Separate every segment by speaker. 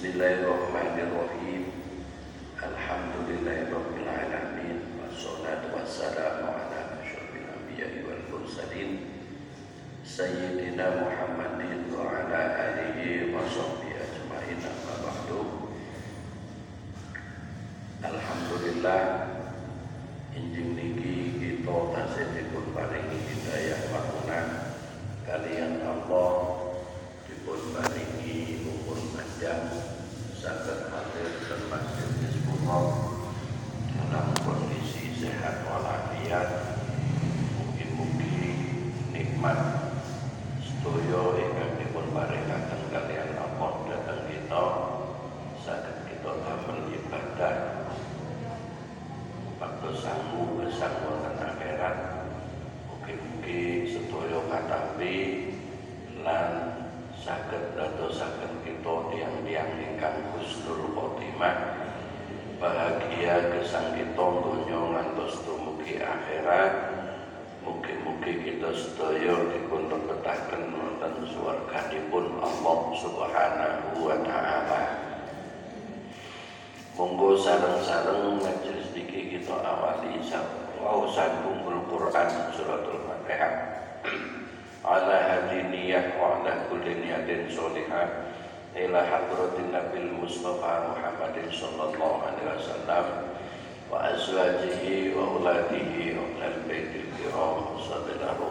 Speaker 1: Bismillahirrahmanirrahim. Alhamdulillahirabbil alamin wassalatu wassalamu ala asyrofil anbiya'i wal mursalin. Sayyidina Muhammadin wa ala alihi wa sahbihi ajmain amma ba'du Alhamdulillah injing niki kita tasih dipun paringi hidayah makunah kalian Allah dipun paringi umur panjang saged hadir dan masjid Hizbullah dalam kondisi sehat walafiat mugi-mugi nikmat sedoyo ingkang dipun paringaken kalian Allah dhateng kita saged kita damel ibadah waktu sanggup gesang wonten akhirat mugi-mugi sedoyo katampi lan saged dadosaken kita tiang-tiang ingkang husnul khotimah bahagia gesang kita donya ngantos dumugi akhirat mugi-mugi kita sedaya dipun lebetaken wonten swarganipun Allah Subhanahu wa taala monggo sareng-sareng majelis niki kita awali wau sambung Quran suratul Fatihah ala niyah wa ala kulli niyatin solihah ila hadratin nabil mustafa muhammadin sallallahu alaihi wasallam wa azwajihi wa uladihi wa ahlal baitil kiram sallallahu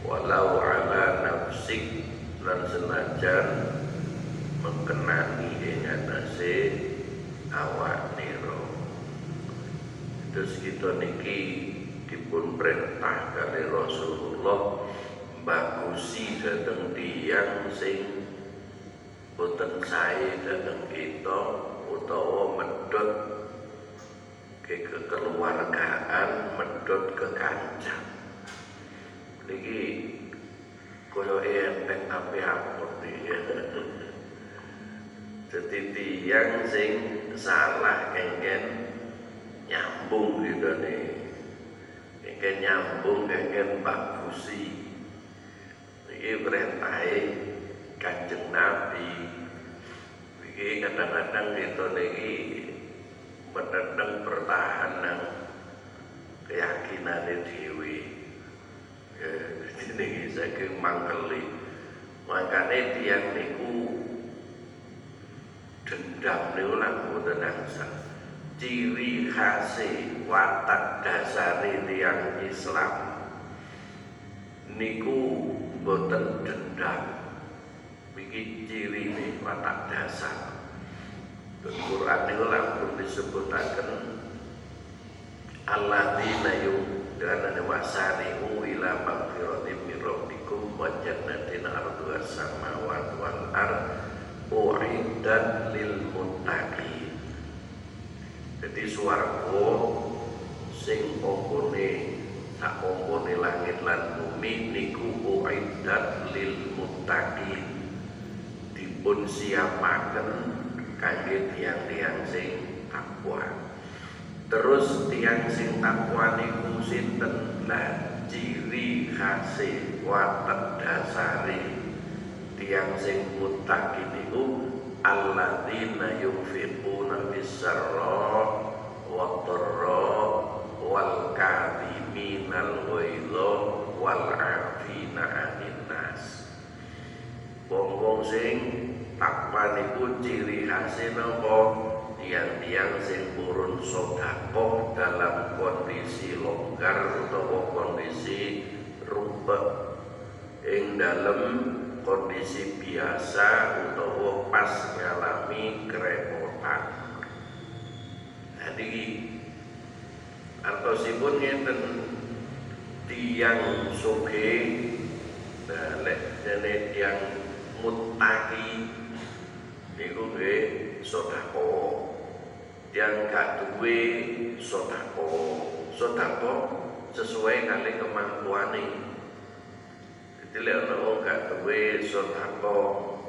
Speaker 1: walau ala nafsik lan senajan mengenani ing atase awak nira terus kita niki dipun perintah kali Rasulullah bagusi dateng tiang sing boten sae dateng kita utawa medhot ke kekeluargaan medhot ke kancam niki kaya enteng tapi ampun ya jadi tiang sing salah kengen nyambung gitu nih. Kengen nyambung kengen bagusi ini perintahe kanjeng Nabi. Ini kadang-kadang kita niki menentang pertahanan keyakinan dewi ini saya mangkeli. Makanya tiang niku dendam niku lan boten angsal. Ciri khas watak dasar tiang Islam niku boten dendam iki ciri watak dasar. Quran niku lampun disebutaken. Alladzina yu'minuna wasari'u ila magfiratin min rabbikum wa jannatin arduha samawati wal ardh uiddat lil muttaqin. Jadi swarga sing ompone tak ompone langit lan bumi niku uiddat lil muttaqin. Dipun siapaken kangge tiang-tiang sing takwa. Terus tiang sing takwa niku sinten? Lah ciri khase watak dasare. Tiang sing muttaqin niku alladzina yunfiquna bisarra wa dharra wal kadhiminal ghaidha wal 'afina 'anil nas. Wong-wong sing takwa niku ciri khase napa? Tiang-tiang sing purun sodakoh dalam kondisi longgar utawa kondisi rubek ing dalam kondisi biasa utawa pas ngalami kerepotan. Jadi artosipun ngeten tiang soge lek dene tiang mutaki niku nggih sedekah yang gak duwe sodako sesuai kali kemampuan jadi lek ono gak duwe sodako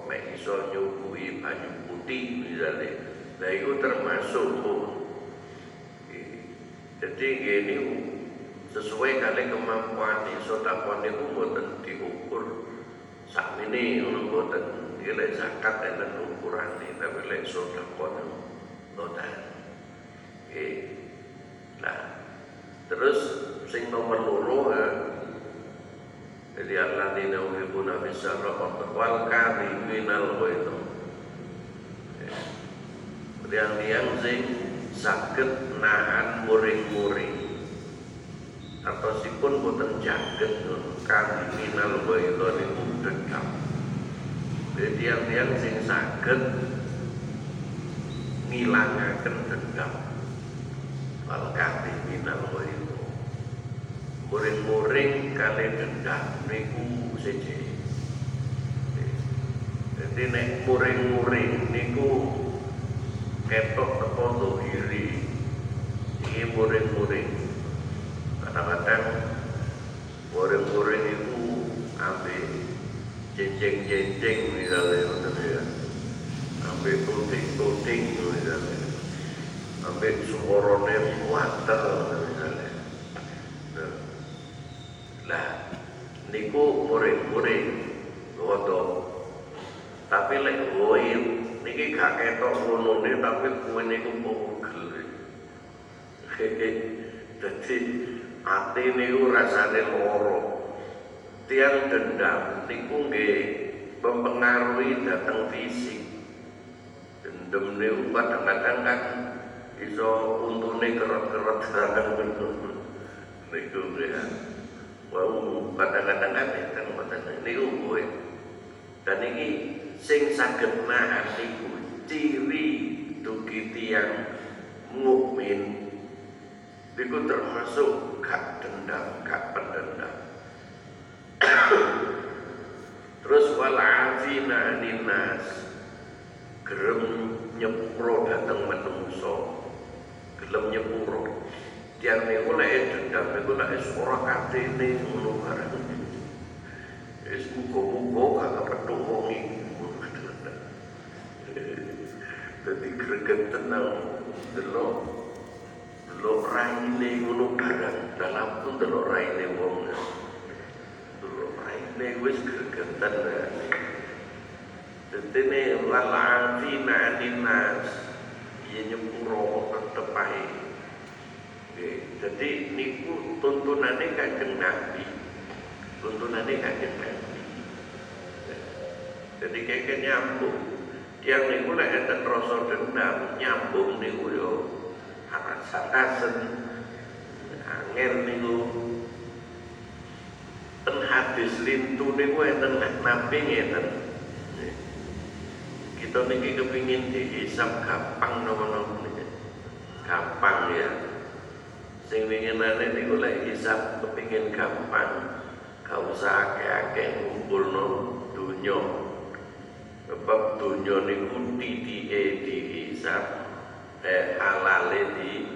Speaker 1: mek iso nyukui banyu putih misalnya. Nah itu termasuk jadi gini sesuai kali kemampuan ini sodako ini mboten diukur saat ini ono mboten nilai zakat dan ukuran ini tapi lek sodako ini Oke. Nah, terus sing nomor loro ya. Jadi alladzina yuhibbuna bisarra wal kadhiminal itu. Liang-liang sing saged nahan muring-muring. Atau sipun boten jaget kadhiminal itu niku dendam. Jadi tiang-tiang sing saged ngilangaken dendam wal kabeh minal itu muring-muring kali dendam niku seje jadi nek muring-muring niku ketok tepo tuhiri ini muring-muring kadang-kadang muring-muring itu ambil jenceng-jenceng misalnya ya? Ambil tuting-tuting misalnya. Sampai suarane water misalnya lah niku muring-muring ngono tapi lek goin niki gak ketok ngono tapi kuwi niku pugel dadi ati niku rasane loro. Tiang dendam niku nggih mempengaruhi datang fisik. Dendam niku kadang-kadang kan iso untune serangan betul. Niku ya. Wau kadang-kadang kan kan. Mboten niku dan ini sing saged nahan niku ciri dugi tiyang mukmin niku termasuk gak dendam gak pendendam. Terus wal afina ninas gerem nyepuro dateng menungso gelem nyepuro. Tiang niku lek dendam niku lek ora katene ngono bareng. Wis muga-muga kagak petuk wong greget tenang delok delok raine ngono barang dalam pun delok raine wong. Delok raine wis gregetan Dadi ne lalafina ninas ya nyepuro tetep ae jadi niku tuntunane kanjeng Nabi. Tuntunane kanjeng Nabi. Jadi kayak nyambung. Yang niku lek enten rasa dendam nyambung niku yo aras-arasen angel niku ten hadis lintu niku enten Nabi ngeten kita niki kepingin dihisap gampang nopo-nopo. Gampang ya. Sing winginane niku lek hisap kepingin gampang. Gak usah akeh-akeh ngumpulno dunya. Sebab dunya niku titike dihisap eh halale di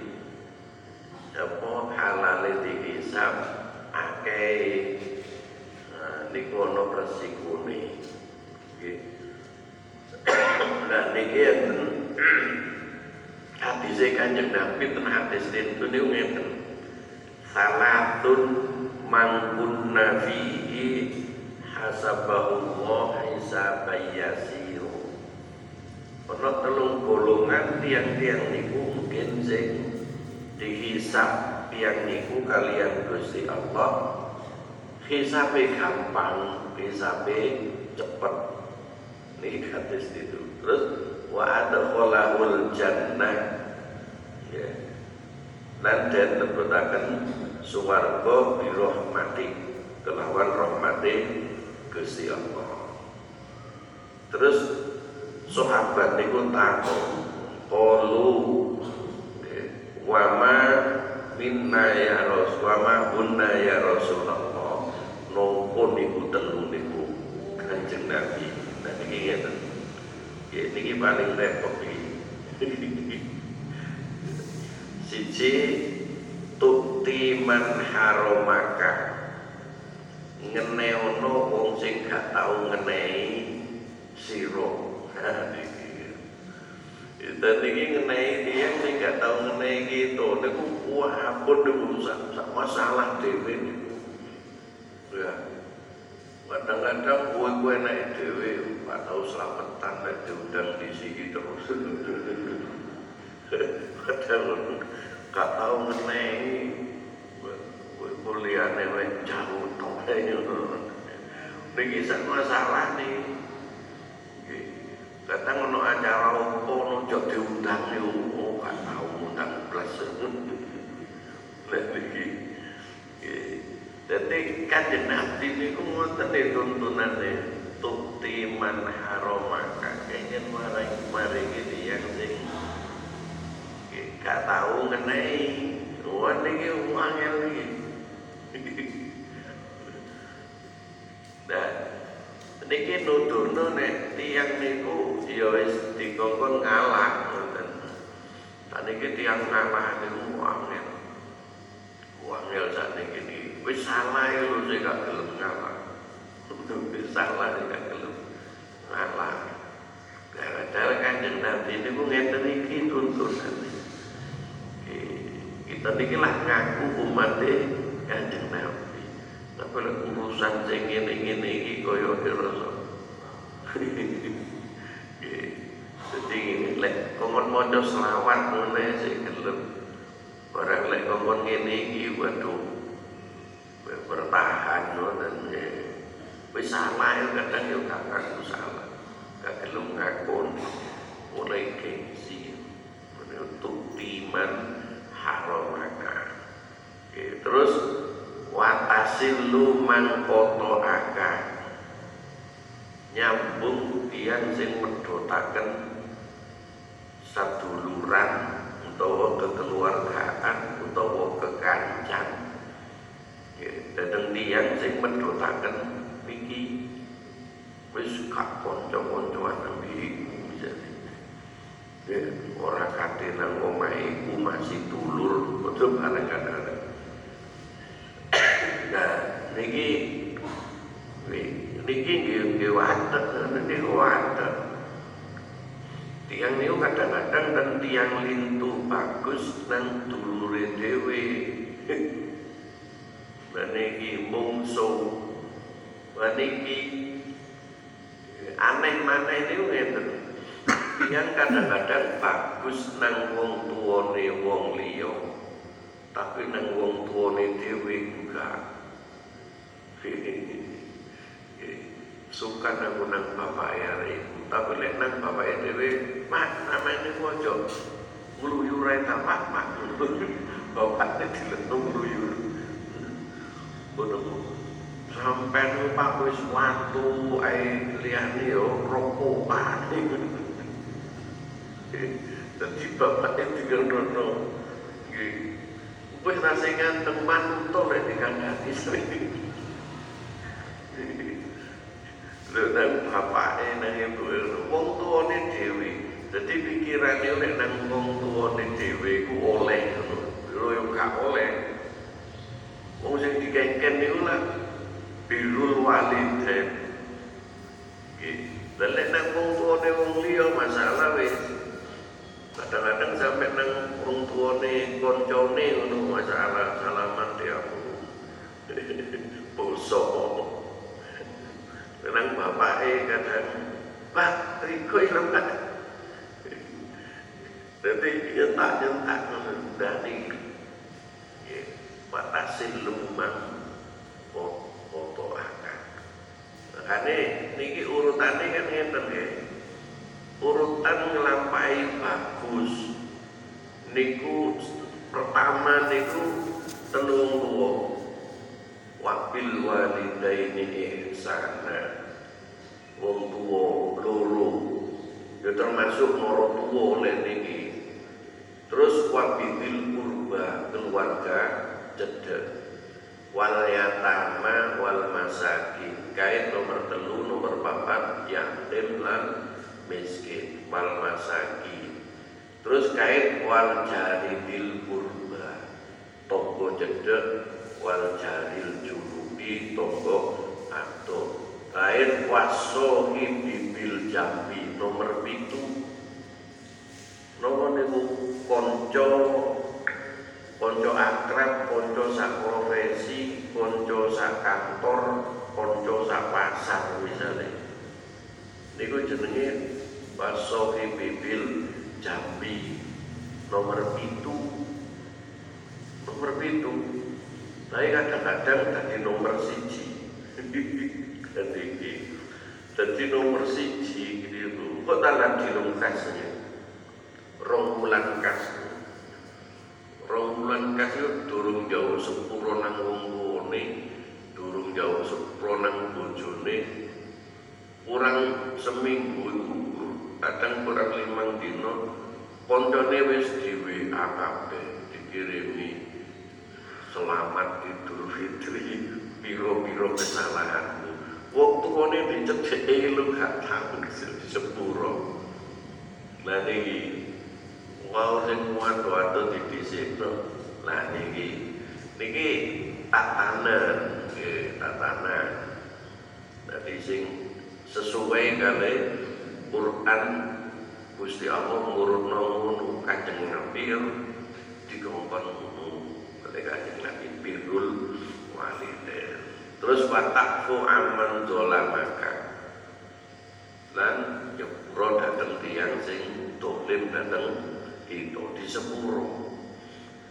Speaker 1: apa halale dihisap akeh nah, niku ana resikone. Nggih. Nah niki enten hadis kanjeng Nabi ten hadis itu niku ngeten. Salatun mangkunna fihi hasabahullah hisaban yasiru ana telung golongan tiang-tiang niku mungkin sing dihisab tiang niku kalian Gusti Allah. Hisabe gampang hisabe cepet. Ini hadis itu. Terus wa adkhalahul jannah. Ya. Lan den lebetaken suwarga bi rahmati kelawan rahmati Gusti Allah. Terus sahabat niku takon qalu ya, wa ma minna ya rasul wa ma bunna ya rasulullah. Nopo niku telu niku kanjeng nabi. Nah niki ngeten. Niki paling repot iki siji tukti man haromaka. Ngeneono wong sing gak tau ngenehi sira Dan ini ngenai dia sing gak tau ngenai gitu, niku wah ampun niku masalah dhewe niku. Ya. Kadang-kadang gue-gue naik dewe, gak tau selamatan dan diundang di sini terus. Kadang gak tau ngenai kuliahnya jauh topenya Niki sak masalah nih. Kadang ono acara opo ono jok diundang yo oh, gak tau undang blas. Lha niki. Jadi kanjeng Nabi niku ngoten nih tuntunane tukti man haromaka kenyen maring maringi tiyang sing gak tau ngenai. Wah niki wangel iki. Nah, niki nuduhno nek tiyang niku ya wis dikongkon ngalah ngoten. Saniki tiyang ngalah niku wangel. Wangel sakniki niki wis salah lho sing gak gelem ngalah. Wis salah sing gak gelem ngalah. Gara-gara kanjeng Nabi niku ngeten iki tuntunan. Kita niki lah ngaku umat kanjeng Nabi. Lek urusan sing ngene-ngene iki kaya dirasa. Jadi lek kongkon maca selawat ngene sing gelem. Barang lek kongkon ngene iki waduh bertahan ngoten wis salah ya kadang ya gak ngaku salah. Gak gelem ngakon mulai gengsi. Untuk timan haramaka. Terus watasilu man koto aka nyambung tiang sing medotaken saduluran utawa kekeluargaan utawa kekancan dadeng tiang sing medotaken niki wis gak kanca-kancan nabi jadi ya, ora kate nang omahe iku masih dulur betul kadang-kadang Nah, niki niki nggih nggih watek niku watek. Tiang niku kadang-kadang dan tiang lintu bagus dan dulure dhewe. Nah niki mungsu. Nah niki aneh maneh niku ngeten. Tiang kadang-kadang bagus nang wong tuwane wong liya. Tapi nang wong tuwane dhewe enggak. Suka nang nang bapak ya ibu tapi lek nang bapak ya dewe mak namanya ojo ngluyur ta mak mak bapak ini dilentung ngluyur bodoh. Sampai numpak wis watu ae liyane yo rokokan dadi bapak itu digendhono nggih. Wis rasa ganteng manut lek dikandani nang bapake nang ibu wong tuane dhewe dadi pikirane nek nang wong tuane dhewe ku oleh ngono lho yo gak oleh wong sing dikengken niku lah birrul walidain nggih lek nang wong tuane wong liya masalah wis kadang-kadang sampai nang wong tuane koncone ngono masalah salaman dia bangsa. Nang bapake kadang Pak, riko ilmu Pak. Jadi nyentak-nyentak dari Pak Tasin Lumang foto akan. Makanya niki urutannya kan ngeten ya. Urutan ngelampai bagus. Niku pertama niku telung tuwa wabil walidaini ihsana wong tuwa loro ya termasuk moro tuwa oleh niki terus wabil kurba keluarga cedek wal yatama wal masakin kait nomor telu nomor papat yatim lan miskin wal masakin terus kait wal jari bil kurba tonggo cedek wal jaril junubi tonggo atau lain wasohi bibil jambi nomor pitu. Nomor niku konco konco akrab konco sak profesi konco sak kantor konco sak pasar misalnya. Niku jenenge wasohi bibil jambi nomor pitu nomor pitu tapi kadang-kadang tadi nomor siji. Jadi jadi nomor siji gitu. Kok dalam dilungkasnya rong bulan kas rong bulan kas itu durung jauh sepuluh nang wong tuwane durung jauh sepuluh nang bojone. Kurang seminggu itu kadang kurang limang dino koncone wis di WA dikirimi selamat Idul Fitri piro-piro kesalahanmu. Waktu kone dicedheki lu gak tahu di sepuro. Lah niki wau sing kuat-kuat di disikno lah niki niki tatanan nggih tatanan. Dadi sing sesuai kali Quran Gusti Allah ngurutno ngono kajeng Nabi dikongkon ngono kali kajeng Nabi birrul walidain terus watakfu aman dolamaka lan nyepuro dateng tiang sing dolim dateng itu di sepuro.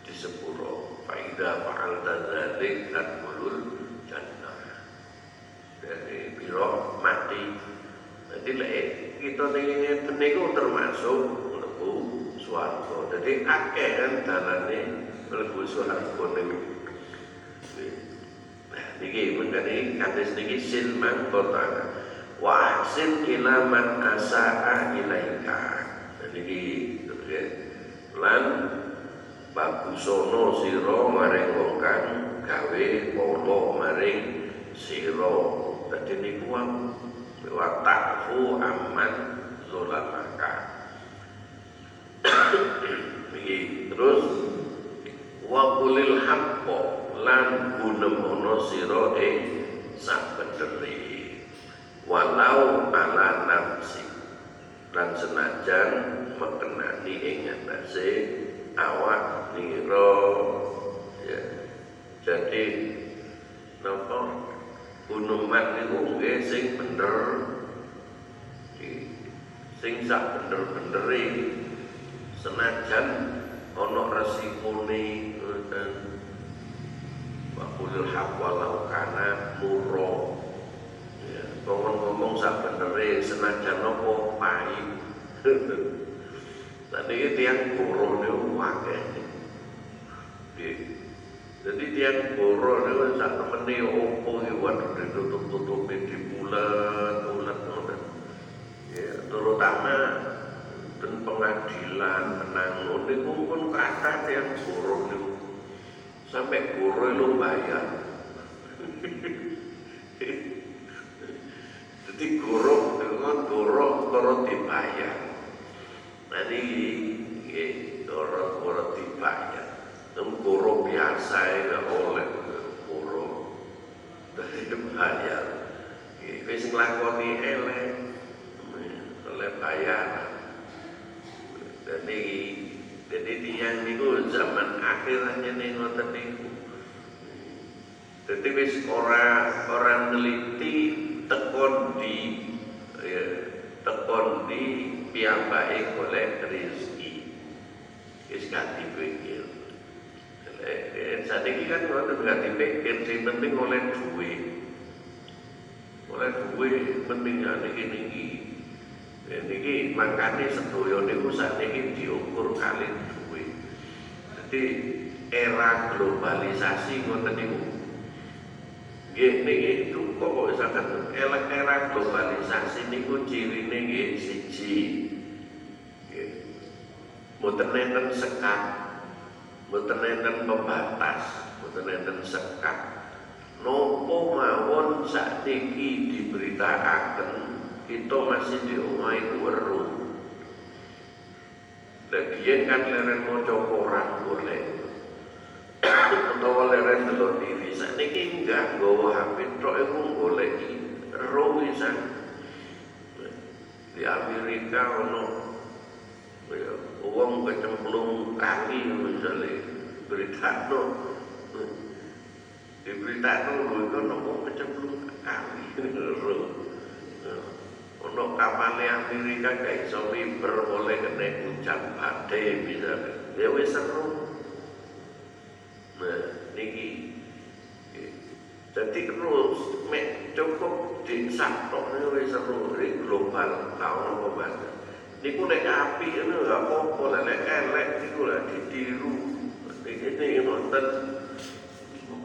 Speaker 1: Di sepuro. Faida fa'alta dzalik tadkhulul jannah dari biro mati jadi lek kita ini niku termasuk mlebu swarga. Jadi akeh kan dalane mlebu swarga niku nah niki mengkene kados niki silman kota wa ahsin ila man asaa ilaika. Niki lan bagusono sira maring wong kang gawe ala maring sira. Dadi niku wa ta'fu amman zolamaka iki terus wa qulil haqqo lan gunemono sira ing sabeneri walau ala nafsi lan senajan mekenani ing atase awak nira ya jadi napa gunuman niku nggih sing bener sing sak bener-benere senajan ana resikone ngoten wa qulil haqq walau kana murra ngomong-ngomong sak benere senajan apa pahit Tadi tiang boro niku akeh. Jadi tiang boro niku sak temene opo iki waduh ditutup-tutupi di bulan-bulan ngoten. Ya, terutama dan pengadilan penanggung niku pun kata tiang boro niku. Sampai boro bayar. Jadi guru guru dibayar. Nanti guru guru dibayar. Tem guru biasa ya oleh guru dari dibayar. Wis nglakoni elek oleh bayaran. Jadi jadi dia niku zaman akhir hanya nih ngoten niku. Jadi wis ora ora neliti tekon di ya, tekon di piyambake golek rezeki. Wis gak dipikir. Saat ini kan orang nggak dipikir, sing penting oleh duit. Oleh duit penting ini ini. Niki makane sedoyo niku sakniki diukur kali duit. Jadi era globalisasi ngoten niku Nggih niki duka kok misalkan era globalisasi niku cirine nggih siji. Mboten enten sekat, mboten enten pembatas, mboten enten sekat. Nopo mawon sakniki diberitakaken kita masih diomahi weruh. Lagian kan leren maca koran boleh. Utawa leren delok TV sakniki enggak nggawa HP tok iku goleki ro wisan di Amerika ono ya wong kecemplung kaki misalnya berita no di berita no lho iku ono wong kecemplung kaki ro ono kapalnya Amerika kayak iso miber oleh kena hujan badai misalnya ya wis seru Nah, niki jadi terus mek cukup di saktok ini wis seru di global tahun apa bahasa niku nek api itu gak apa-apa nek elek niku lah ditiru iki iki nonton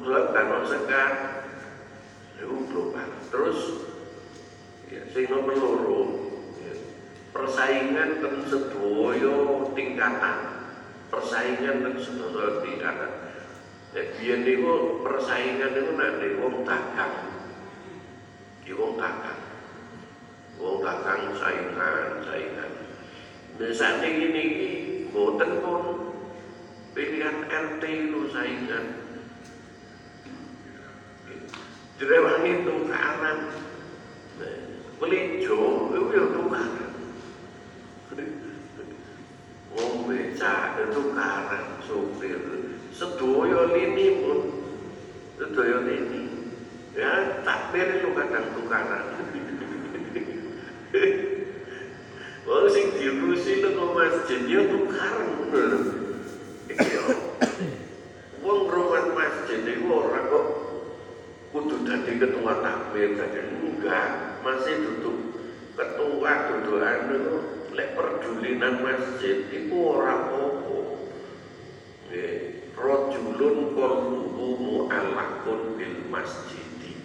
Speaker 1: Kulak kan sekat itu global terus ya sing nomor ya, persaingan ten sedoyo tingkatan persaingan ten sedoyo tingkatan Ya, biyen niku persaingan niku nek wong dagang. Ki wong dagang. Wong dagang saingan, saingan. Biasanya gini iki boten pun pilihan RT lu saingan. Direwangi tukaran. Melinjo itu ya tukaran. Wong becak tukaran sopir sedoyo lini pun sedoyo lini ya takbir itu kadang tukaran Wong sing diurusi ke masjid ya tukaran bener. Wong rumah masjid itu orang kok kudu dadi ketua takbir dadi enggak masih duduk ketua dudukan itu lek perjulinan masjid itu orang apa Nggih rojulun qalbuhu mu'allaqun bil masjidi.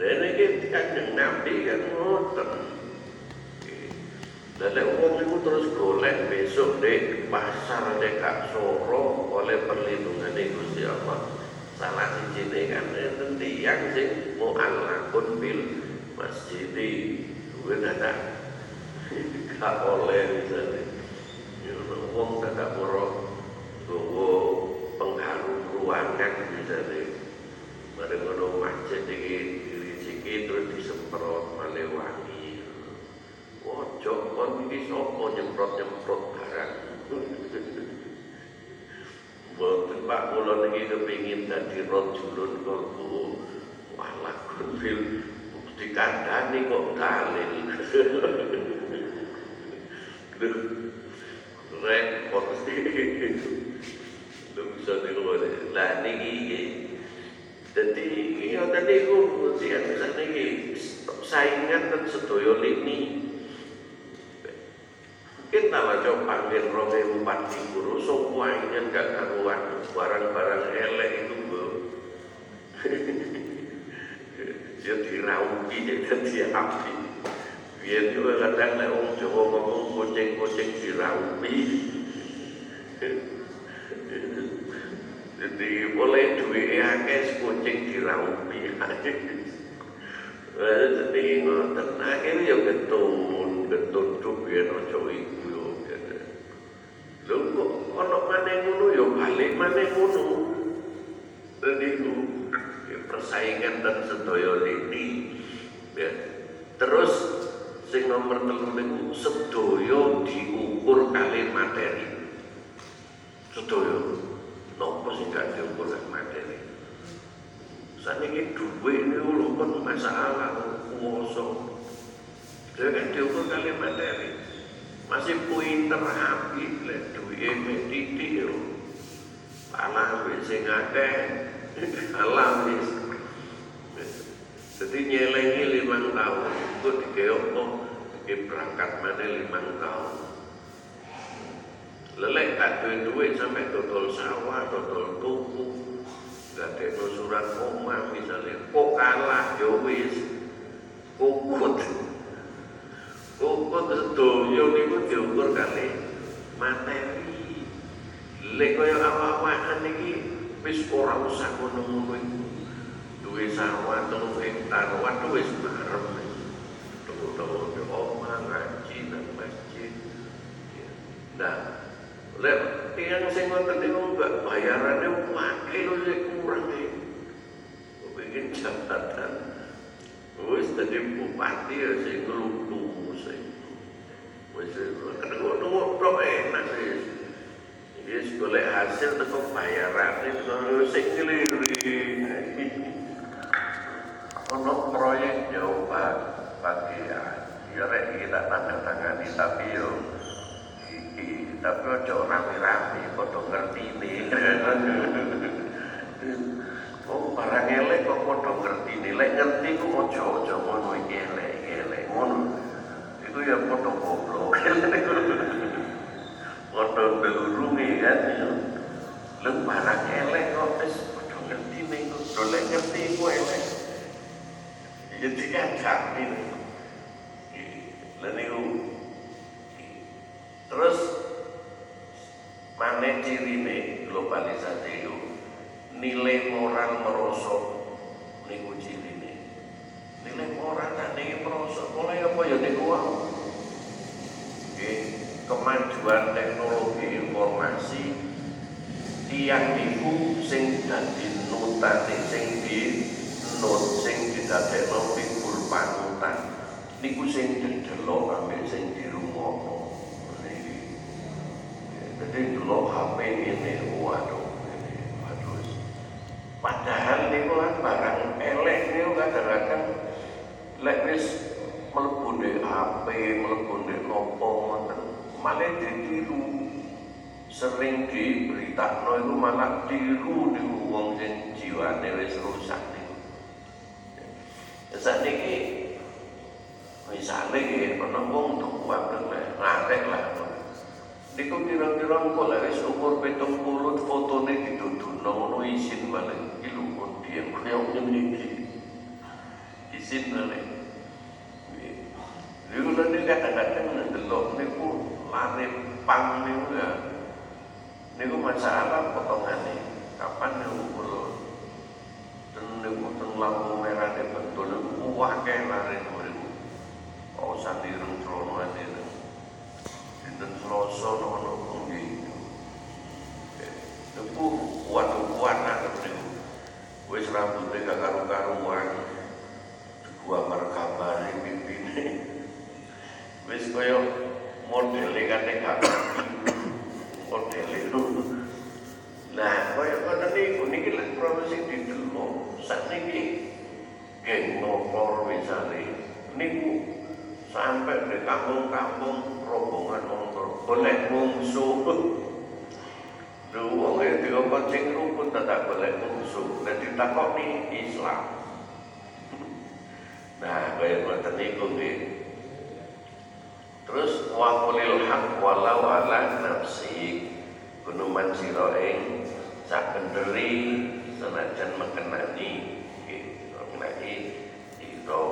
Speaker 1: Dan ini kanjeng Nabi kan ngoten. Dan lek iku terus golek besok di pasar Dekak Soro oleh perlindungan Gusti Allah. Salah siji kan enten tiyang sing mu'allaqun bil masjidi. Kuwi dadak gak oleh misalnya. Wong dadak moro gowo pengharum ruangan misalnya pada ngono masjid iki dirisiki terus disemprot male wangi ojo kon iki sapa? Nyemprot-nyemprot barang. Boten Pak kula niki kepengin dadi rajulun kalbu walah bil dikandani kok dalil. Repot Lu bisa niku lah niki Jadi ya tadi ku sih bisa niki. Saingan dan sedoyo lini. Tawa coba panggil rong ewu pati guru semuanya gak karuan barang-barang elek itu bu. Dia diraupi dia diapi. Biar juga kadang lek wong Jawa ngomong kucing-kucing diraupi. Jadi boleh duit akeh kucing diraupi. Jadi ngoten akhirnya ya getun, getun duit aja iku yo. Lho kok ana maneh ngono ya balik maneh ngono. Jadi itu persaingan dan sedaya lini. Ya. Terus sing nomor telu niku sedaya diukur kali materi. Sedaya nopo sing gak diukur kali materi. Saniki duit ini walaupun masalah kuasa. Dia kan diukur kali materi. Masih pinter api lek duit titik yo. Alah wis sing akeh. Alah wis. Jadi nyelengi lima tahun, itu dikeok kok berangkat mana lima tahun. Lelek tak duit duit sampai total sawah, total tuku, gak ada surat koma misalnya, kok kalah ya wis, kukut sedoyo niku diukur kali materi. Lek kaya awak-awakan iki wis ora usah ngono-ngono iku. Duwe sawah telung hektar waduh wis bareng. Tuh-tuh omah ngaji nang masjid. Nah lek tiang sing ngoten niku enggak bayarannya wakil sik kurang iki. Bikin jabatan? Wis dadi bupati ya sing nglutu sing wis ketemu tok enak wis Wis golek hasil teko bayaran sing ono proyek bagi ya ya tanda tangani tapi yo iki tapi ojo rame-rame padha ngerti nih oh barang elek kok padha ngerti lek ngerti ku ojo ojo ngono iki elek elek ngono itu ya padha goblok. Padha belurungi kan lek barang elek kok wis padha ngerti nih kok. Lek ngerti ku elek. Jadi ngajak ini lalu terus mana ciri nih globalisasi itu nilai moral merosot niku ciri nih merosot mulai apa ya niku wow kemajuan teknologi informasi. Tiang niku sing dadi nutane sing di not sing didadekno figur panutan. Niku sing didelok ambek sing dirungokno niki jadi delok HP ini waduh ini waduh padahal niku kan barang elek niku kadang-kadang lek wis mlebu ndek HP mlebu ndek nopo ngoten malah ditiru sering diberitakno itu malah tiru di wong sing jiwane wis rusak saat ini misalnya ya pernah wong uang lah ngarek lah Niku kira-kira engko lek wis umur 70 fotone dituduhno ngono isin balik iki lho pun dia kaya ngene iki. Isin. Niku lho kadang-kadang ndelok niku lare pang niku ya. Niku masalah potongane. Kapan niku kula ten niku ten lampu merah betul niku akeh lare niku. Oh sandireng trono ate dinten Selasa ono nggih. Niku kuat-kuat nang niku. Wis rambute gak karu-karuan. Gua merkabari pimpine. Wis kaya modele kate gak modele Nah, kaya ngoten niku niki lek produksi sakniki geng motor misale niku sampai di kampung-kampung rombongan motor. Boleh mungsuh lu wong e dikoncing rukun tetap boleh mungsuh dan ditakoni Islam. Nah kaya ngoten niku nggih. Terus wa qulil haq walau ala nafsi. Gunuman sira ing sak kenderi senajan mengenani nggih mengenai itu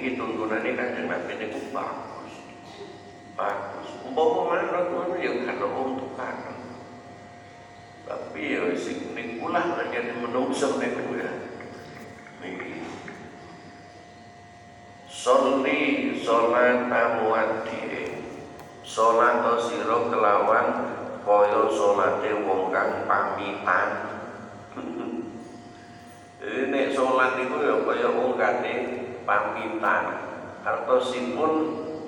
Speaker 1: jadi ini tuntunannya kan Nabi ini bagus. Bagus. Umpama mana tuh yang karena untuk karena tapi ya sing nikulah menjadi menungsem niku ya niki Soli sholat amuati Sholat siro kelawan Koyo sholate wong kang pamitan. Ini sholat itu ya kaya wong kate pamitan Hartosipun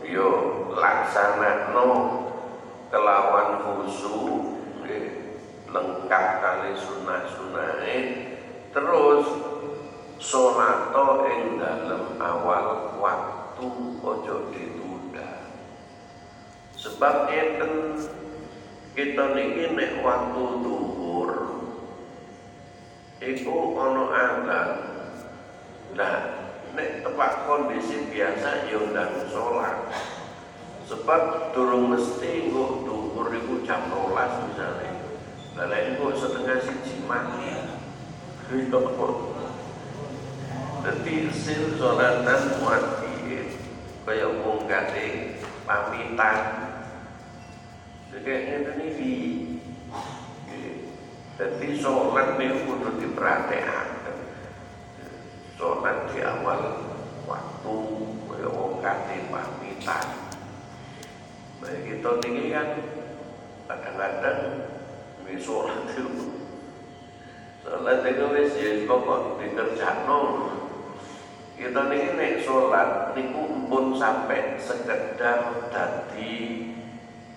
Speaker 1: yo laksanakno. Kelawan khusyuk lengkap kali sunah-sunahe. Terus Solato ing dalam awal waktu ojo ditunda. Sebab enten kita niki nek waktu duhur Iku ono azan Nah, nek tepat kondisi biasa ya ndang sholat sebab durung mesti nggo duhur iku jam 12 misalnya Lalu kok setengah siji mati Dadi sil sholatan muatiin kaya wong kate pamitan. Jadi ngene iki. Dadi sholat niku kudu diperhatikan. Sholat di awal waktu kaya wong kate pamitan. Nah kita niki kan kadang-kadang sholat itu Sholat itu wis ya pokok dikerjakno kita niki nek salat niku pun sampai sekedar dadi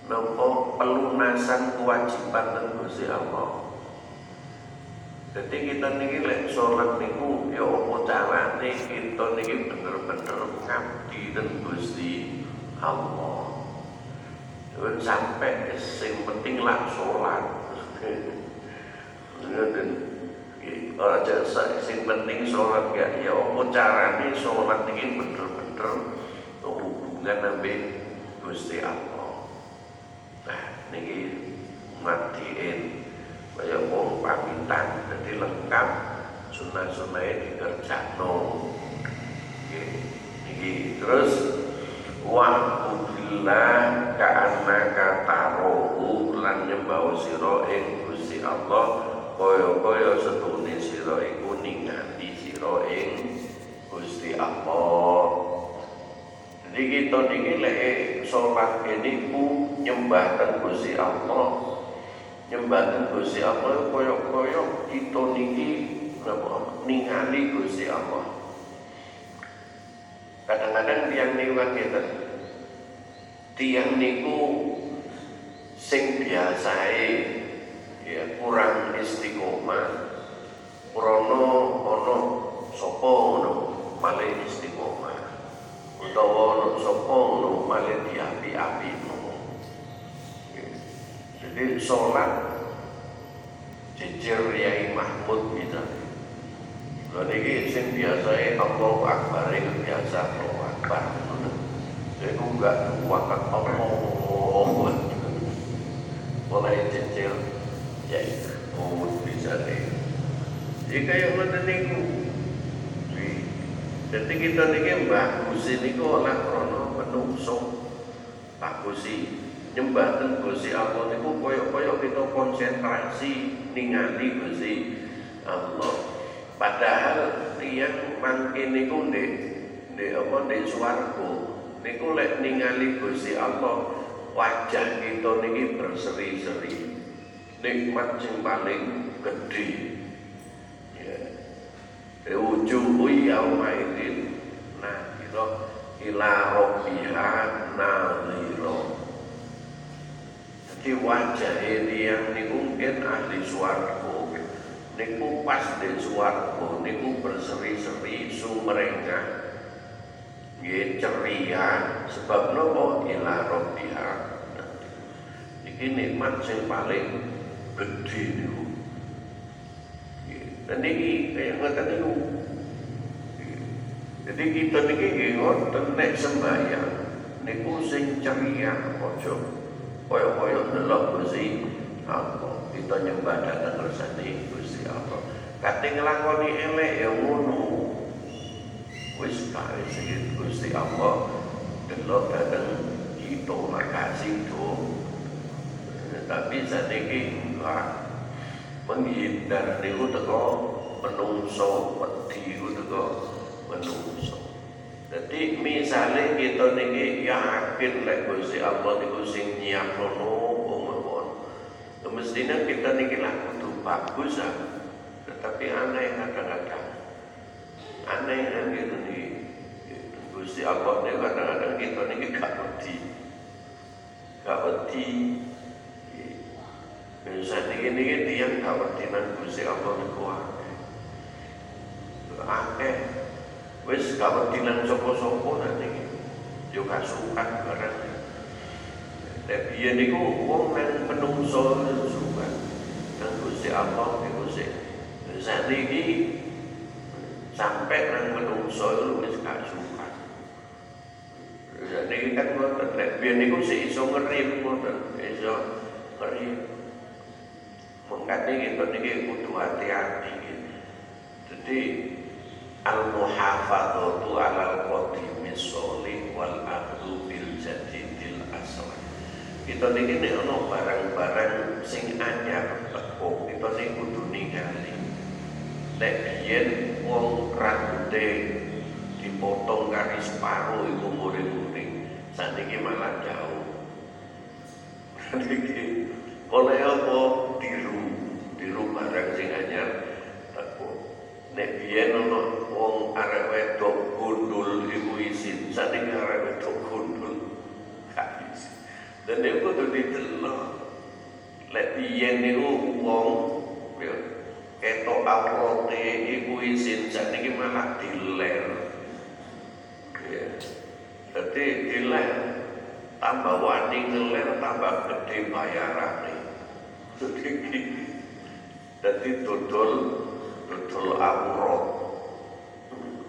Speaker 1: nopo pelunasan kewajiban Gusti Allah. Jadi kita niki lek salat niku ya apa carane kita niki bener-bener ngabdi dan Gusti Allah. Jangan sampai sing penting lah salat. Orang jasa sing penting sholat ya ya apa carane sholat ini bener-bener hubungan nabi Gusti Allah. Nah niki matiin kaya wong pamitan jadi lengkap sunah-sunah dikerjakno. Niki terus wa billah ka'annaka tarohu lan nyembah sira ing Gusti Allah kaya-kaya setune sira iku ningali sira ing Gusti Allah. Jadi kita niki lek salat kene ku nyembah Gusti Allah. Nyembah Gusti Allah kaya-kaya kita niki napa ningali Gusti Allah. Kadang-kadang tiang niku ngeten. Tiang niku sing biasae ya kurang istiqomah krono ono sapa ngono malih istiqomah utawa ono sapa ngono malih diapi-api jadi sholat jejer Yai Mahmud misalnya Lalu ini sing biasa Allahu Akbar itu biasa Allahu Akbar. Jadi enggak wakat Allah. Mulai jejer ya oh bisa deh jika yang mana niku. Jadi kita niki bagus ini kok oleh krono menungso bagusi nyembah ten Gusti Allah niku koyok-koyok kita konsentrasi ningali Gusti Allah. Padahal tiyang mangke niku ndek ndek apa ndek swarga. Niku lek ningali Gusti Allah wajah kita niki berseri-seri. Nikmat yang paling gede ya. Wujuhu yauma idzin nah kita ila rabbiha nadhira jadi wajah ini yang niku mungkin ahli swarga. Niku pas di swarga niku berseri-seri sumrengah. Ya ceria. Sebab nopo ila rabbiha. Ini nikmat yang paling gede niku. Dan niki kaya ngoten niku. Jadi kita niki nggih ngoten nek sembahyang. Niku sing ceria aja kaya-kaya delok Gusti Allah. Kita nyembah datang kersane Gusti Allah. Kate nglakoni elek ya ngono. Wis bae sing Gusti Allah delok datang kita makasih tuh tapi saniki enggak menghindar niku teko menungso wedi ku teko menungso jadi misalnya kita niki yakin lek Gusti Allah niku sing nyiapno mawon mestinya kita niki lah kudu bagus ah. Tetapi aneh kadang-kadang. Aneh kan gitu nih. Gusti Allah nih kadang-kadang kita niki gak wedi. Gak wedi. Saat ini ini dia gak berdinan Gusti Allah niku akeh wis kawedinan sapa-sapa nanti. Yo kasukan barang Nek biyen niku wong nang menungso sukan nang Gusti Allah niku sik sakniki sampai nang menungso itu wis gak sukan Jadi kan ngoten. Nek biyen niku sik iso ngerip ngoten. Iso ngerip. Mengkati kita niki kudu hati-hati Jadi al-muhafadzatu alal qadimi sholih wal akhdhu bil jadidil aslan kita niki nek ana barang-barang sing anyar teko kita niki kudu ningali. Nek biyen wong rambuté dipotong kari separuh iku muring-muring. Saniki malah jauh. Niki oleh apa diru diru barang sing anyar nek biyen ana wong arek wedok gundul iku isin saniki arek wedok gundul gak dan dia kudu didelok lek biyen niku wong ya ketok aurate iku isin saniki malah diler. Ya dadi diler tambah wani ngeler tambah gede bayarane dadi dodol dodol aurat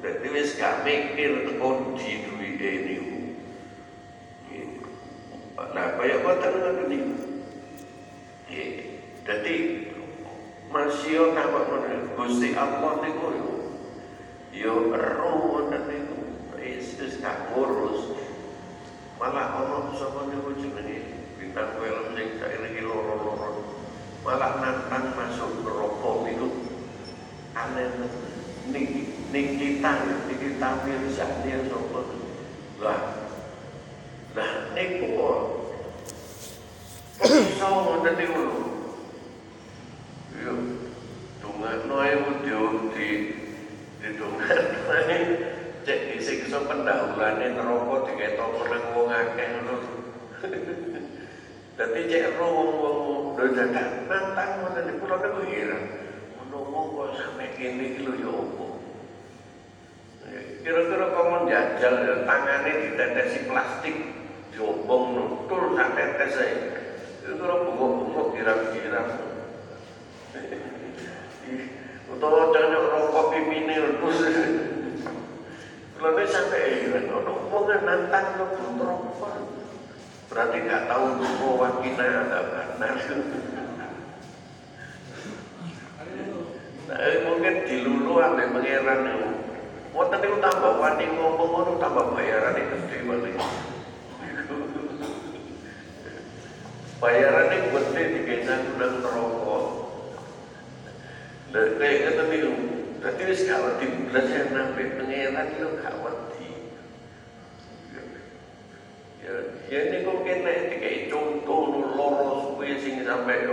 Speaker 1: dadi wis gak mikir teko di duwike niku Nah, kaya boten ngoten niku. Nggih. Dadi masya tambah menawi Gusti Allah niku yo yo ero wonten niku. Wis gak ngurus. Malah ana sapa niku jenenge bintang film sing saiki loro-loro. Malah nantang masuk neraka niku aneh niki niki kita niki tampil saknya sapa. Lah Nah, niku iso ngoten niku lho. Yo, dongakno ae di di didongakno ae cek disiksa pendahulane neraka diketok meneng wong akeh. Dadi cek ro wong-wong lho dadak nantang ngoten niku niku heran. Wong kok sampe kene iki lho ya opo? Kira-kira kamu jajal tangannya ditetesi plastik diobong nutul sak tetes saya itu orang bungok-bungok kira-kira utawa jangan rokok piminil terus kalau sampai heran orang ngomongnya nantang lo rokok? Berarti nggak tahu dulu wakina ada benar nah, mungkin dilulu ada pangeran itu Wonten niku tambah wani ngomong ngono tambah bayaran itu gede wali. Bayarannya gede digesan nang neraka. Lha kayak ngoten niku. Dadi wis gak wedi blas yang nampe pangeran lho gak wedi. Ya, ya niku kene dikai contoh loro suwe sing sampe.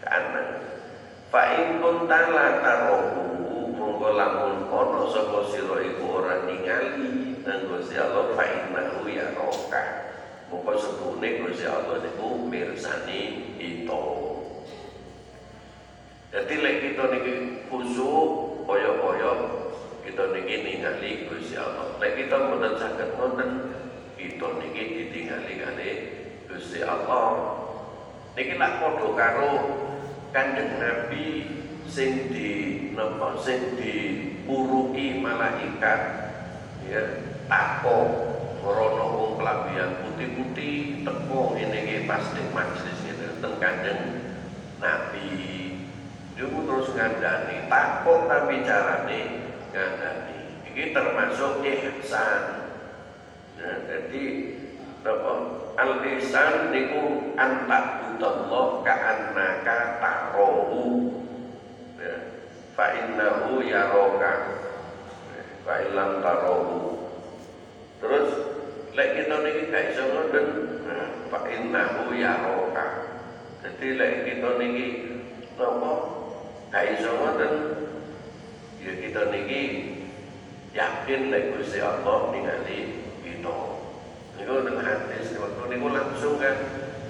Speaker 1: Karena fa in kunta la tarohu monggo lamun ana sapa sira iku ora ningali nang Gusti Allah fa innahu ya roka. Monggo sepune Gusti Allah niku mirsani itu jadi lek kita niki khusyuk kaya-kaya kita niki ningali Gusti Allah. Lek kita mboten saged ngoten kita niki ditingali kali Gusti Allah. Niki lak padha karo Kanjeng Nabi sing di napa sing dipuruki malaikat ya tako rono wong kelabian putih-putih teko ngene iki pas ning majelis ngene teng Kanjeng Nabi. Dia terus ngandani tako ta bicarane ngandani. Iki termasuk ihsan. Nah jadi apa al-ihsan niku antabudallah ka'annaka tarohu fa innahu yaraka. Fa tarahu terus lek kita niki gak iso ngoten. Fa innahu yaraka. Jadi lek kita niki napa? Gak iso ngoten. Ya kita niki yakin lek Gusti Allah ningali kita itu nang hadis waktu niku langsung kan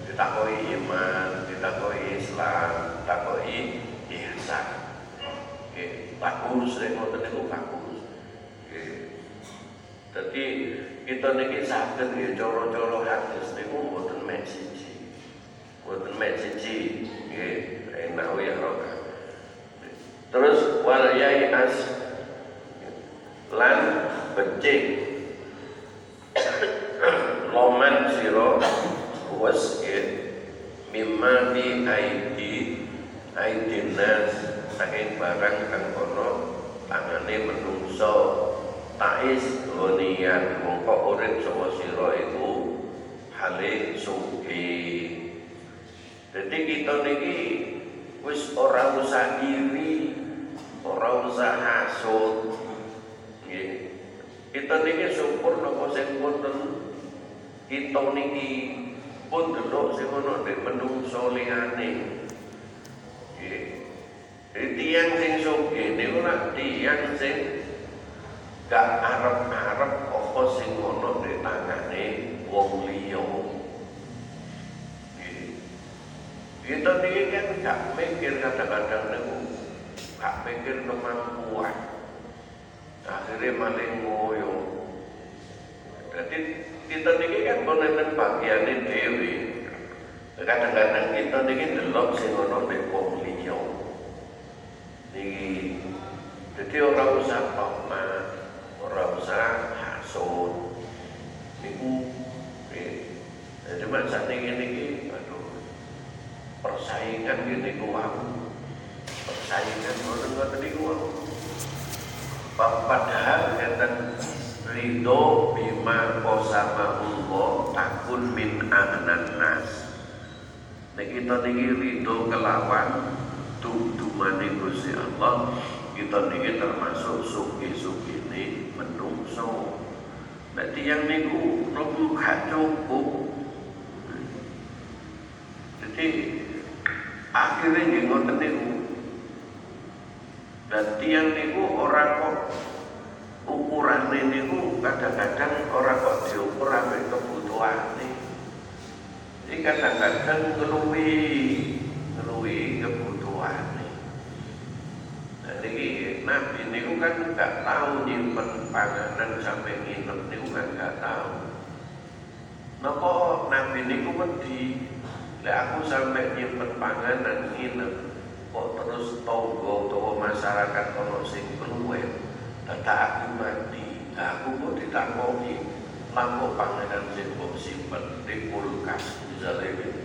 Speaker 1: ditakoi iman, ditakoi Islam, ditakoi ihsan. Nggih, bagus nek ngoten niku bagus. oke jadi kita niki sakit ya coro coro hadis niku mboten mek siji. Mboten mek siji. Nggih, enak ya roka. Terus wal yai as lan becik loman siro was mimma fi aidi aidinas saking barang kang kono tangane menungso. Tais gonian mongko urip sapa sira iku hale suki jadi kita niki wis ora usah iri ora usah hasud nggih. Kita niki syukur napa sing wonten kita niki pun delok sing ana nek menungso liyane nggih tiang sing sugih niku lak tiang sing gak arep-arep apa sing ono di tangane wong liya. Kita niki kan gak mikir kadang-kadang niku gak mikir kemampuan. Akhirnya maling ngoyo. Jadi kita niki kan konen bagiane dhewe. Kadang-kadang kita niki delok sing ono nek wong jadi orang usah pamer ora usah hasud niku eh jadi masa ini ini aduh persaingan gini kuang persaingan ngoten niku padahal enten ridho bima kosama Allah takun min agnan nas. Nek kita niki ridho kelawan tumane Gusti Allah kita niki termasuk suki-suki ini menungso. Berarti yang niku nopo gak cukup. Jadi akhirnya ngoten niku. Dan tiang niku orang kok ukuran niku kadang-kadang orang kok diukur sampai kebutuhan nih ini kadang-kadang ngeluwi ngeluwi kebutuhan jadi Nabi niku kan gak tahu nyimpen panganan sampai nginep niku kan gak tahu. Napa Nabi niku wedi? Lek aku sampai nyimpen panganan nginep kok terus tonggo utawa masyarakat ono sing keluwen dadak aku mati nah, aku kok ditakoni lampu panganan kok simpen di kulkas misalnya gitu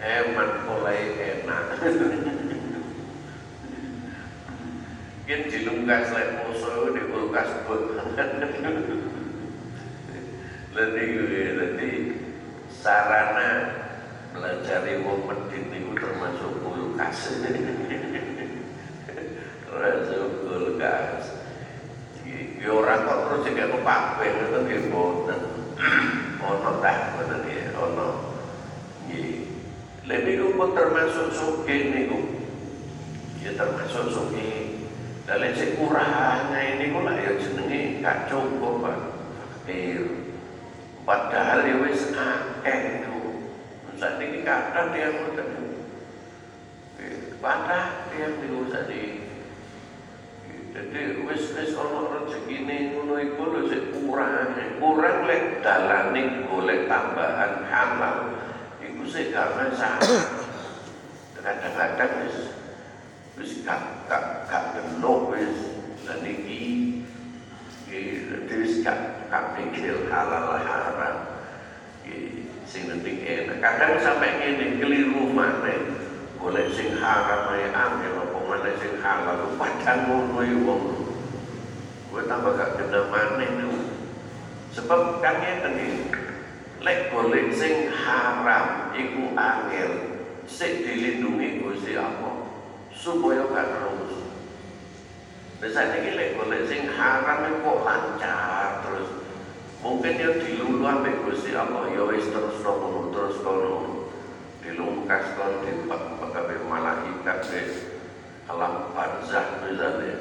Speaker 1: eman mulai enak Yen dilungkas lek poso di kulkas pun. Lha jadi sarana belajar wong medit niku termasuk kulkas. termasuk kulkas. Ya ora kok terus jek kok pape ngoten nggih boten. Ono dah ngoten ya, ono. Nggih. Lha niku pun termasuk sugih niku. Ya termasuk sugih dalam sekurangnya ini kok lah ya jenenge gak cukup Pak. Fakir. Padahal ya wis akeh itu. Saat ini kata dia ngoten. Patah dia niku tadi. Jadi wis wis ana rezekine ngono iku lho sik kurang. Kurang lek dalane golek tambahan halal. Iku sik gak. Kadang-kadang wis wis gak gak gak delok wis. Lan iki wis gak gak pikir halal haram. Sing penting enak. Kadang sampai ngene keliru maneh. Golek sing haram ae angel apa maneh sing halal. Padahal ngono ya wong. Kowe tambah gak kena maneh sebab kan ngeten lek golek sing haram iku angel sik dilindungi Gusti Allah supaya gak terus. Biasa ini lek golek sing haram kok lancar terus. Mungkin ya dilulu ambek Gusti Allah ya wis terus ngono terus kono. Dilungkas kon di pegawai malaikat wis alam barzah misalnya.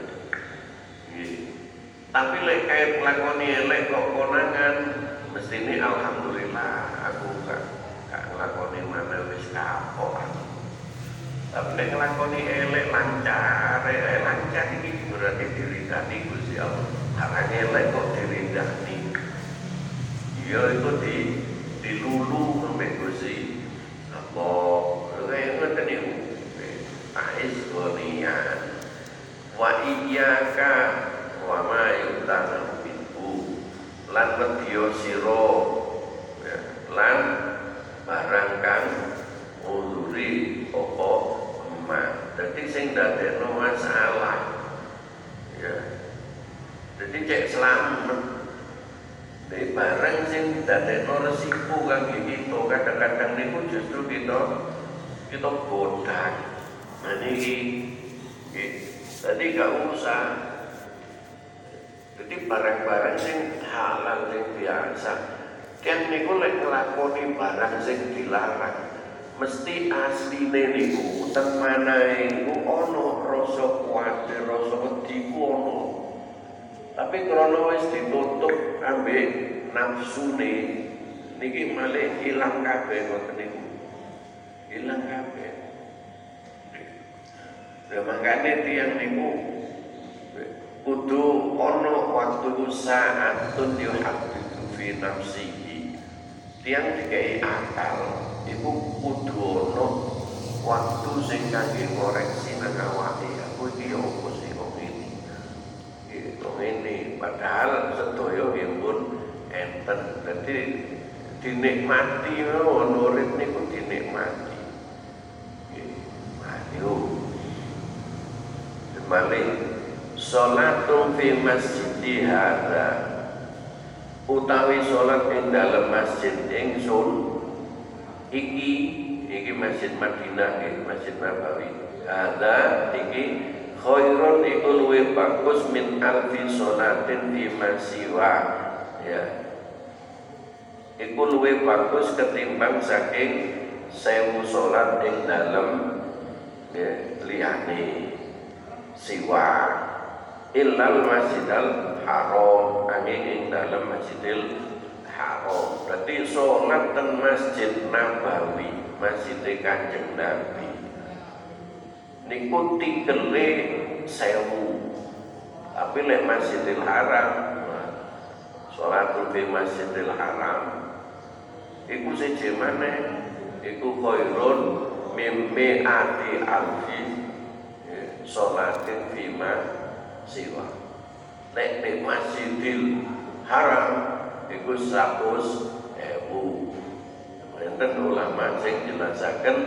Speaker 1: Tapi lek kait lakoni elek kok konangan mesti ini alhamdulillah aku aku. Tapi nek nglakoni elek lancar, elek lancar iki berarti diridani Gusti Allah. Arang elek kok dirindani. Ya itu di dilulu sampai Gusti Allah. Kayak ngoten niku. Ais gonian. Wa iyyaka wa ma yutana minhu. Lan wedya sira ya, lan barang kang apa emak. Dadi sing dadekno masalah. Ya. Jadi cek selamat Di barang sing dadekno resiko kangge kita kadang-kadang niku justru kita kita bodoh. Nah niki Jadi gak usah Jadi barang-barang sing halal sing biasa Kan niku lek nglakoni barang sing dilarang mesti asline niku teng manahe niku ana rasa kuwatir, rasa wedi ana. Tapi krana wis ditutup ambek nafsune niki malah ilang kabeh ngoten niku. Ilang kabeh. Ya makane tiyang niku kudu ana waktu saatun yuhaddu fi nafsihi. Tiang dikai akal iku kudu ana waktu sing kangge ngoreksi nang awake. Aku iki ya opo sing kok ngene? Itu ngene. Padahal sedaya nggih pun enten. Dadi dinikmati ngono urip niku dinikmati. Nggih ayo. Malik Salatum fi masjidi hadha Utawi salat ing dalam masjid ingsun iki iki Masjid Madinah iki Masjid Nabawi. Ada iki khairun iku luwih bagus min alfi salatin di masiwa ya. Iku luwih bagus ketimbang saking sewu salat ing dalem ya liyane siwa. Illal masjidal haram angin ing dalem masjidil haram. Berarti sholat ten masjid Nabawi, masjid Kanjeng Nabi. Niku tikele sewu. Tapi lek Masjidil Haram, sholat di Masjidil Haram, iku siji mana? Iku khairun mimmi ati alfi sholatin fima siwa. Lek di Masjidil Haram iku 100 ewu. Enten ulama sing jelasaken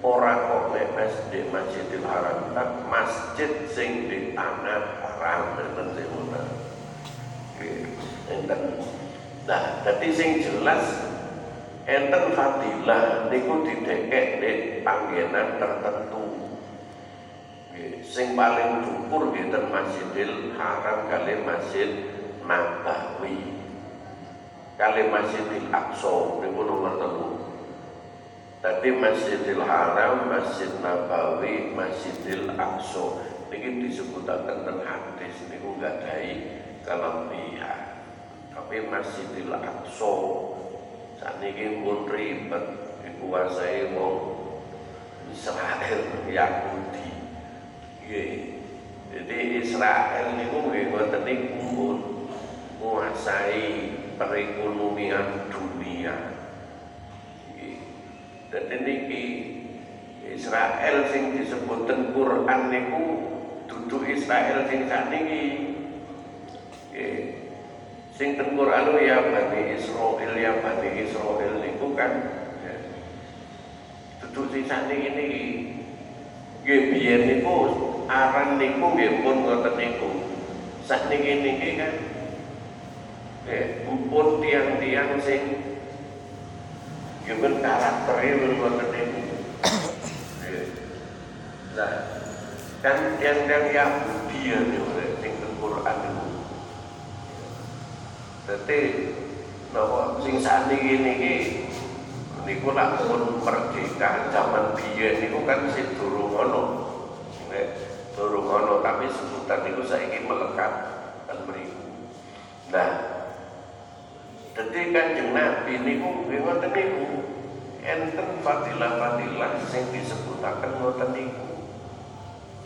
Speaker 1: ora kok nek masjid Masjidil Haram tak masjid sing di tanah haram enten sing ngono. Enten. Nah dadi sing jelas enten fadilah niku didekek di panggenan tertentu. Sing paling dhuwur nggih Masjidil Haram kali Masjid Nabawi kali Masjidil Aqsa niku nomor telu. Tadi Masjidil Haram, Masjid Nabawi, Masjidil Aqsa niki disebutaken teng hadis niku gadai kelebihan. Tapi Masjidil Aqsa sakniki pun ribet dikuasai wong Israel Yahudi. Nggih. Jadi Israel niku nggih ngoten niku pun menguasai perekonomian dunia. Dan ini Israel sing disebut Quran niku duduk Israel sing sakniki. Sing ten Quran ya Bani Israel ya Bani Israel niku kan duduk sing sakniki niki. Nggih biyen niku aran niku nggih pun ngoten niku. Sakniki niki kan eh, tiang-tiang sing Yuben karakternya berbuatan itu Nah, kan tiang-tiang Yahudi ya sing Quran itu Jadi, bahwa sing saat ini ini niku nak pun merdeka zaman biyen niku kan sing durung ono. Tapi sebutan niku saiki melekat dan mriku. Nah, jadi kanjeng Nabi niku ngoten niku enten fadilah-fadilah sing disebutaken ngoten niku.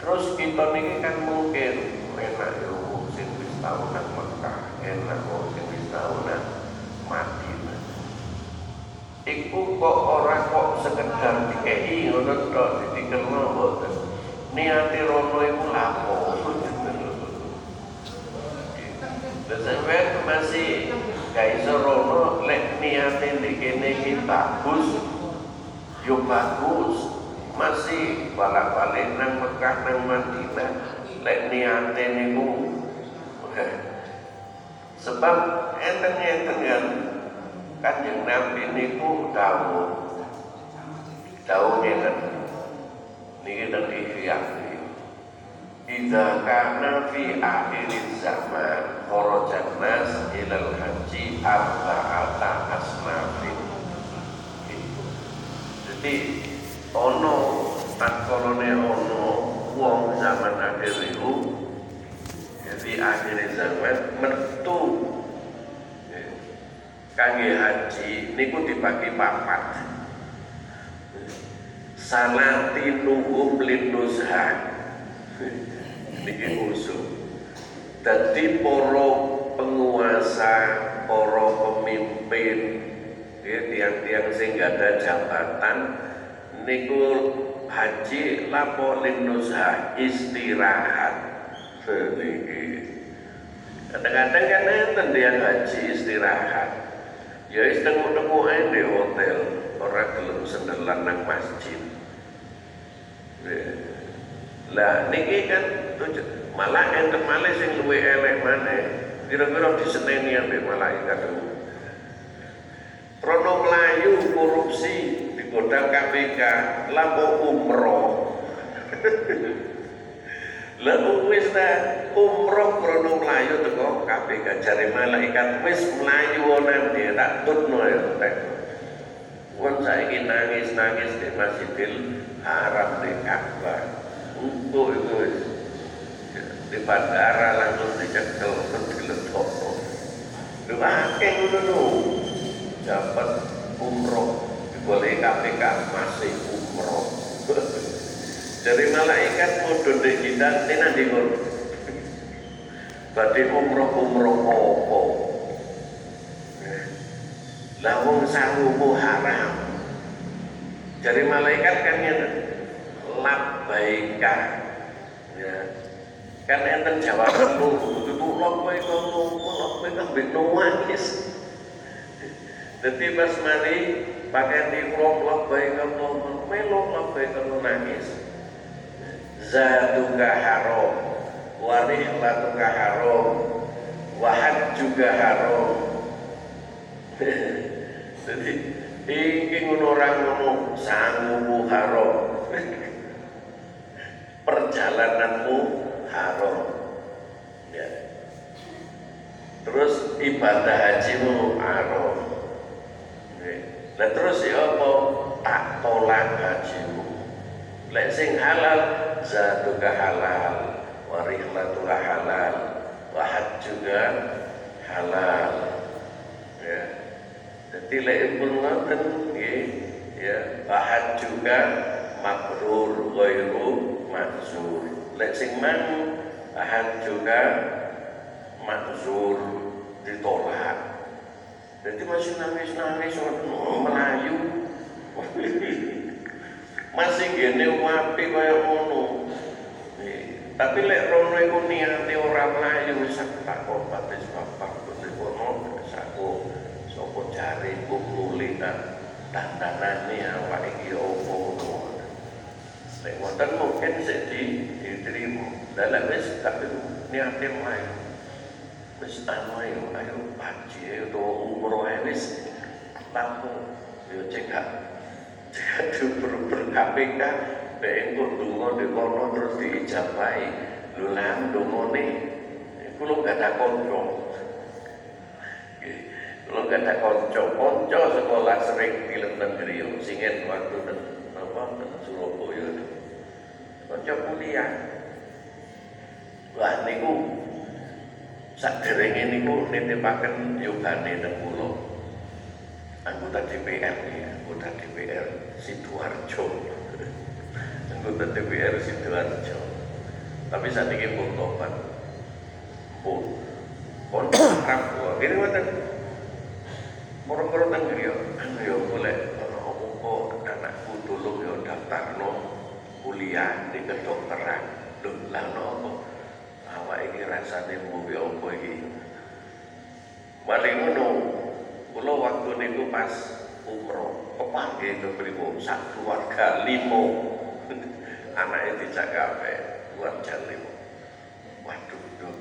Speaker 1: Terus kita niki kan mungkin enak yo sing wis tahu nang Mekah enak wong sing wis tahu nang Madinah Iku kok ora kok sekedar dikei ngono tok ditikelno mboten. Niate rono iku lapo. Sampeyan masih gak rono lek niate dikene iki bagus yo bagus masih balik-balik nang Mekah nang Madinah lek niate niku sebab enten-enten kan Kanjeng Nabi niku dawuh. Dawuh ngeten. Niki teng ihya. Idza kana fi akhir zaman kharajan nas ilal haji arba'ata asnafin. Jadi ono takolone ono wong zaman akhir itu jadi akhir zaman metu. Kangge haji niku dibagi papat. Salati nuhum linuzha niki usul dadi para penguasa para pemimpin ya, tiang-tiang sing ada jabatan niku haji lapo linuzha istirahat. Kadang-kadang kan enten dia haji istirahat. Ya tengok-tengok ae di hotel ora gelem sendelan nang masjid lah niki kan malah enten malih sing luwe elek maneh. Kira-kira diseneni ambek malaikat Rono Melayu korupsi digodang KPK lampu umroh? Lalu wis ta umroh krono melayu teko KPK jare malaikat wis melayu ana dia tak tutno ya tek. Wong saiki nangis-nangis di Masjidil Haram di Ka'bah. Untuk itu di bandara langsung dicekel diletok. Akeh ngono lho. Dapat umroh diboleh KPK masih umroh. Dari malaikat mudun di kita tina di Badhe umroh-umroh apa? Lah wong sangumu haram. Dari malaikat kan ngene. Labbaika. Ya. Kan enten jawaban lu, itu labbaik Allahumma labbaik ambek nangis. Dadi pas mari pakai dikrok labbaik Allahumma melok labbaik nangis zaduka haram wa rihlatuka haram wa juga haram jadi iki ngono ora ngono sangumu haram perjalananmu haram. Ya. Terus ibadah hajimu haram. Nah terus ya apa? Tak tolak hajimu. Lek sing halal zatuka halal wa rihlatuka halal wa juga halal. Ya. Jadi lek pun ngoten ya wa juga mabrur ghairu mahzur lek sing man juga mahzur ditolak. Jadi masih nangis-nangis Melayu. Masih gini wapi kaya ngono. Tapi lek rono iku niate ora mlayu wis tak obat wis bapak kuwi kono saku sapa jare ku nuli ta dandanane awak iki opo lek wonten mungkin sik di diterima. Dalam wis tapi niate mlayu wis anu ayo ayo haji utawa umroh wis lampu. Yo cekak Aduh ber KPK Baik kok dungo di kono terus diijabai Lu lan dungo nih Kulo gak ada konco. Kulo gak ada konco. Konco sekolah sering film negeri Singen waktu apa Surabaya Konco kuliah. Wah niku Saderenge niku nitipaken yogane teng kula anggota DPR ya, anggota DPR Sidoarjo. Anggota DPR Sidoarjo. Tapi saat ini pun tobat. Pun. Ini ngoten. Moro-moro nang griya, anu ya golek ana apa anakku tulung ya daftarno kuliah di kedokteran. Lho, lah napa? Awak iki rasane mbuh apa iki? Balik ngono, waktu niku pas umroh, kepanggih ke pripun sak keluarga limo. Anaknya dijak kabeh, keluarga limo. Waduh, duh.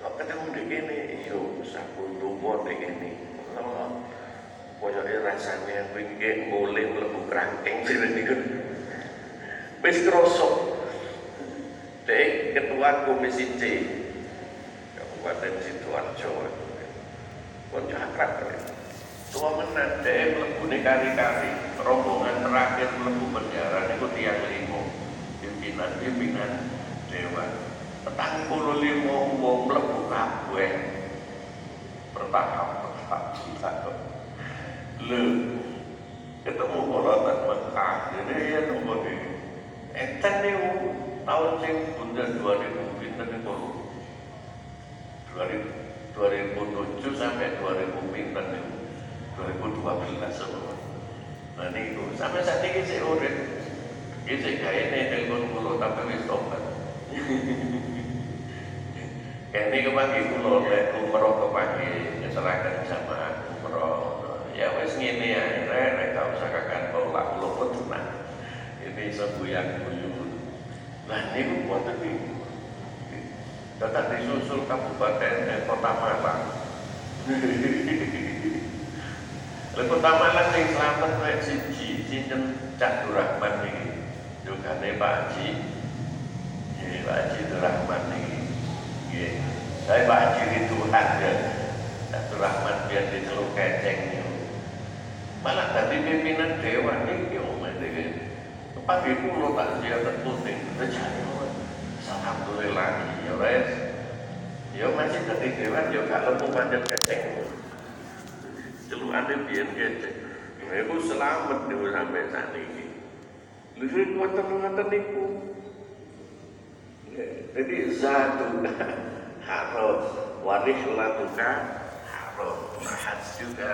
Speaker 1: Kok ketemu di kene, iyo sabu tuwa di kene. Oh, Pokoke rasane aku iki mulai mlebu krangking sire niku. Wis krosok. Dek ketua komisi C Kabupaten Sidoarjo. Konco akrab kali. Tua menan dek mlebu kari-kari. Rombongan terakhir mlebu penjara niku tiang limo. Pimpinan-pimpinan dewan. Petang puluh limo wong mlebu kabeh. Bertahap bertahap satu. Lho, ketemu kolotan Mekah, ini ya nunggu ini. Enten nih tahun sing bunda 2000 pinten itu 2000 2007 sampai 2000 pinten itu 2012 semua. Nah niku sampai saat ini saya. Iki sik gawe nek telepon kula tapi wis tobat. Kene kepagi kula nek umroh kepagi ngeseraken jamaah umroh. Ya wis ngene ya, rek gak usah kakan kula pun tenang. Ini sebuyan buyut. Nah niku wonten niku. Tetap disusul kabupaten eh, kota Malang. Lha kota Malang sing slamet rek siji sinten Cak Durrahman niki. Dugane Pak Haji. Nggih Pak Haji Durrahman niki. Nggih. Saya Pak Haji Ridwan ya. Cak Durrahman biar di Teluk Keceng. Malah tadi pimpinan dewan omah niki. Pagi kulo tak ziarah penting, rejane Alhamdulillah, ya wes. Ya masih tadi dewan, ya gak lembu panjang keceng. Celukane biyen keceng. Ya aku selamat niku sampai saat ini. Lha iki ngoten-ngoten niku. Jadi zatuka haram, warih latuka haram. Mahat juga